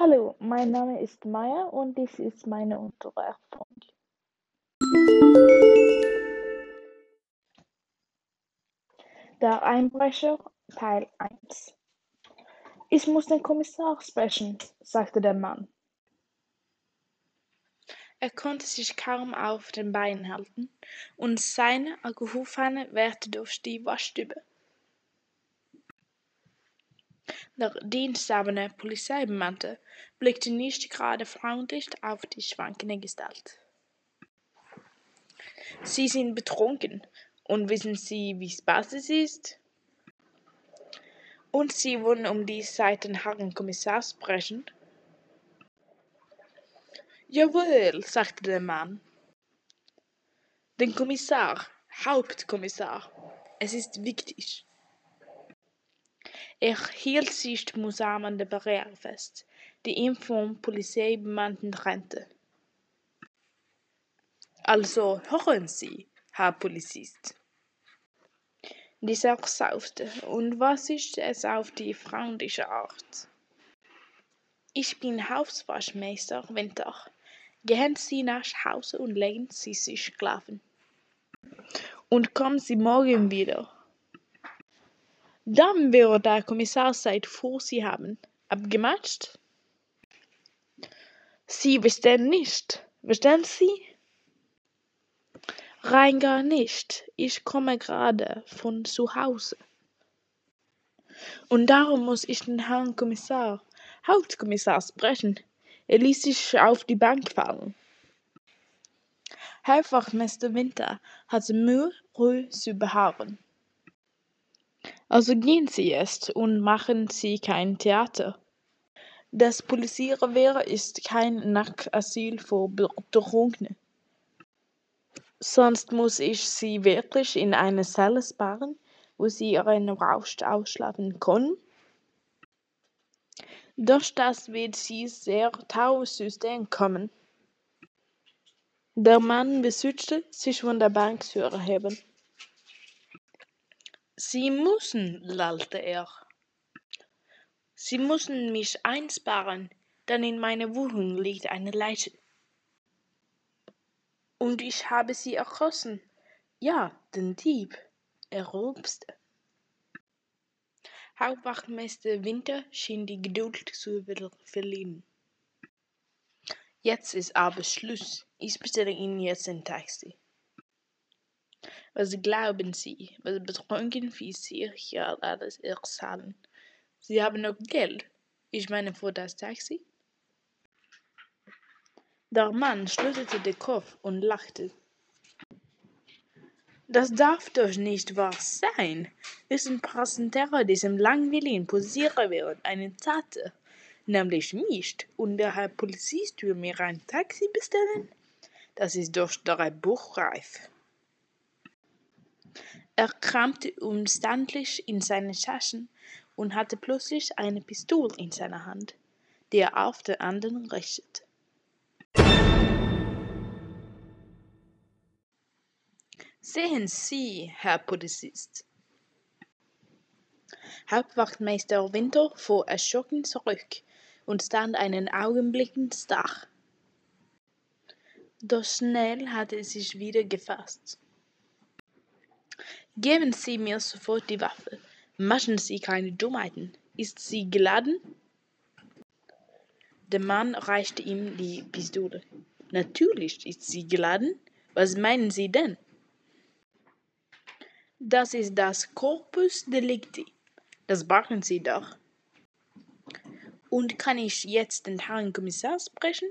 Hallo, mein Name ist Maya und dies ist meine Unterwerfung. Der Einbrecher Teil 1 Ich muss den Kommissar sprechen, sagte der Mann. Er konnte sich kaum auf den Beinen halten, und seine Alkoholfahne wehrte durch die Waschstube. Der diensthabende Polizeibeamte blickte nicht gerade freundlich auf die schwankende Gestalt. Sie sind betrunken, und wissen Sie, wie spät es ist? Und Sie wollen um die Zeit den Herrn Kommissar sprechen? Jawohl, sagte der Mann. Den Kommissar, Hauptkommissar. Es ist wichtig. Er hielt sich mühsam an der Barriere fest, die ihn vom Polizeibeamten trennte. Also hören Sie, Herr Polizist. Dieser saufte, und was ist es auf die freundliche Art? Ich bin Hauswaschmeister Winter. Gehen Sie nach Hause und legen Sie sich schlafen. Und kommen Sie morgen wieder. Dann wird der Kommissar Zeit vor Sie haben. Abgemacht? Sie verstehen nicht. Verstehen Sie? Rein gar nicht. Ich komme gerade von zu Hause. Und darum muss ich den Herrn Kommissar, Hauptkommissar sprechen. Er ließ sich auf die Bank fallen. Herr Wachtmeister Winter hatte Mühe, ruhig zu beharren. Also gehen Sie jetzt und machen Sie kein Theater. Das Polizeirevier ist kein Nachtasyl für Betrunkene. Sonst muss ich Sie wirklich in eine Zelle sparen, wo Sie Ihren Rausch ausschlafen können. Doch das wird Sie sehr stehen kommen. Der Mann besuchte, sich von der Bank zu erheben. Sie müssen, lallte er. Sie müssen mich einsparen, denn in meiner Wohnung liegt eine Leiche. Und ich habe sie erschossen. Ja, den Dieb. Er rülpste. Hauptwachtmeister Winter schien die Geduld zu verlieren. Jetzt ist aber Schluss. Ich bestelle Ihnen jetzt ein Taxi. Was glauben Sie, was betrunken wie Sie hier alles erzählen? Sie haben noch Geld. Ich meine für das Taxi. Der Mann schüttelte den Kopf und lachte. Das darf doch nicht wahr sein. Wessen Präsentator diesem langweiligen Posierer während eine Tat, nämlich mich, und der Herr Polizist will mir ein Taxi bestellen? Das ist doch drei buchreif. Er kramte umständlich in seinen Taschen und hatte plötzlich eine Pistole in seiner Hand, die er auf den anderen richtete. Sehen Sie, Herr Polizist. Hauptwachtmeister Winter fuhr erschrocken zurück und stand einen Augenblick starr. Doch schnell hatte er sich wieder gefasst. Geben Sie mir sofort die Waffe. Machen Sie keine Dummheiten. Ist sie geladen? Der Mann reichte ihm die Pistole. Natürlich ist sie geladen. Was meinen Sie denn? Das ist das Corpus Delicti. Das brauchen Sie doch. Und kann ich jetzt den Herrn Kommissar sprechen?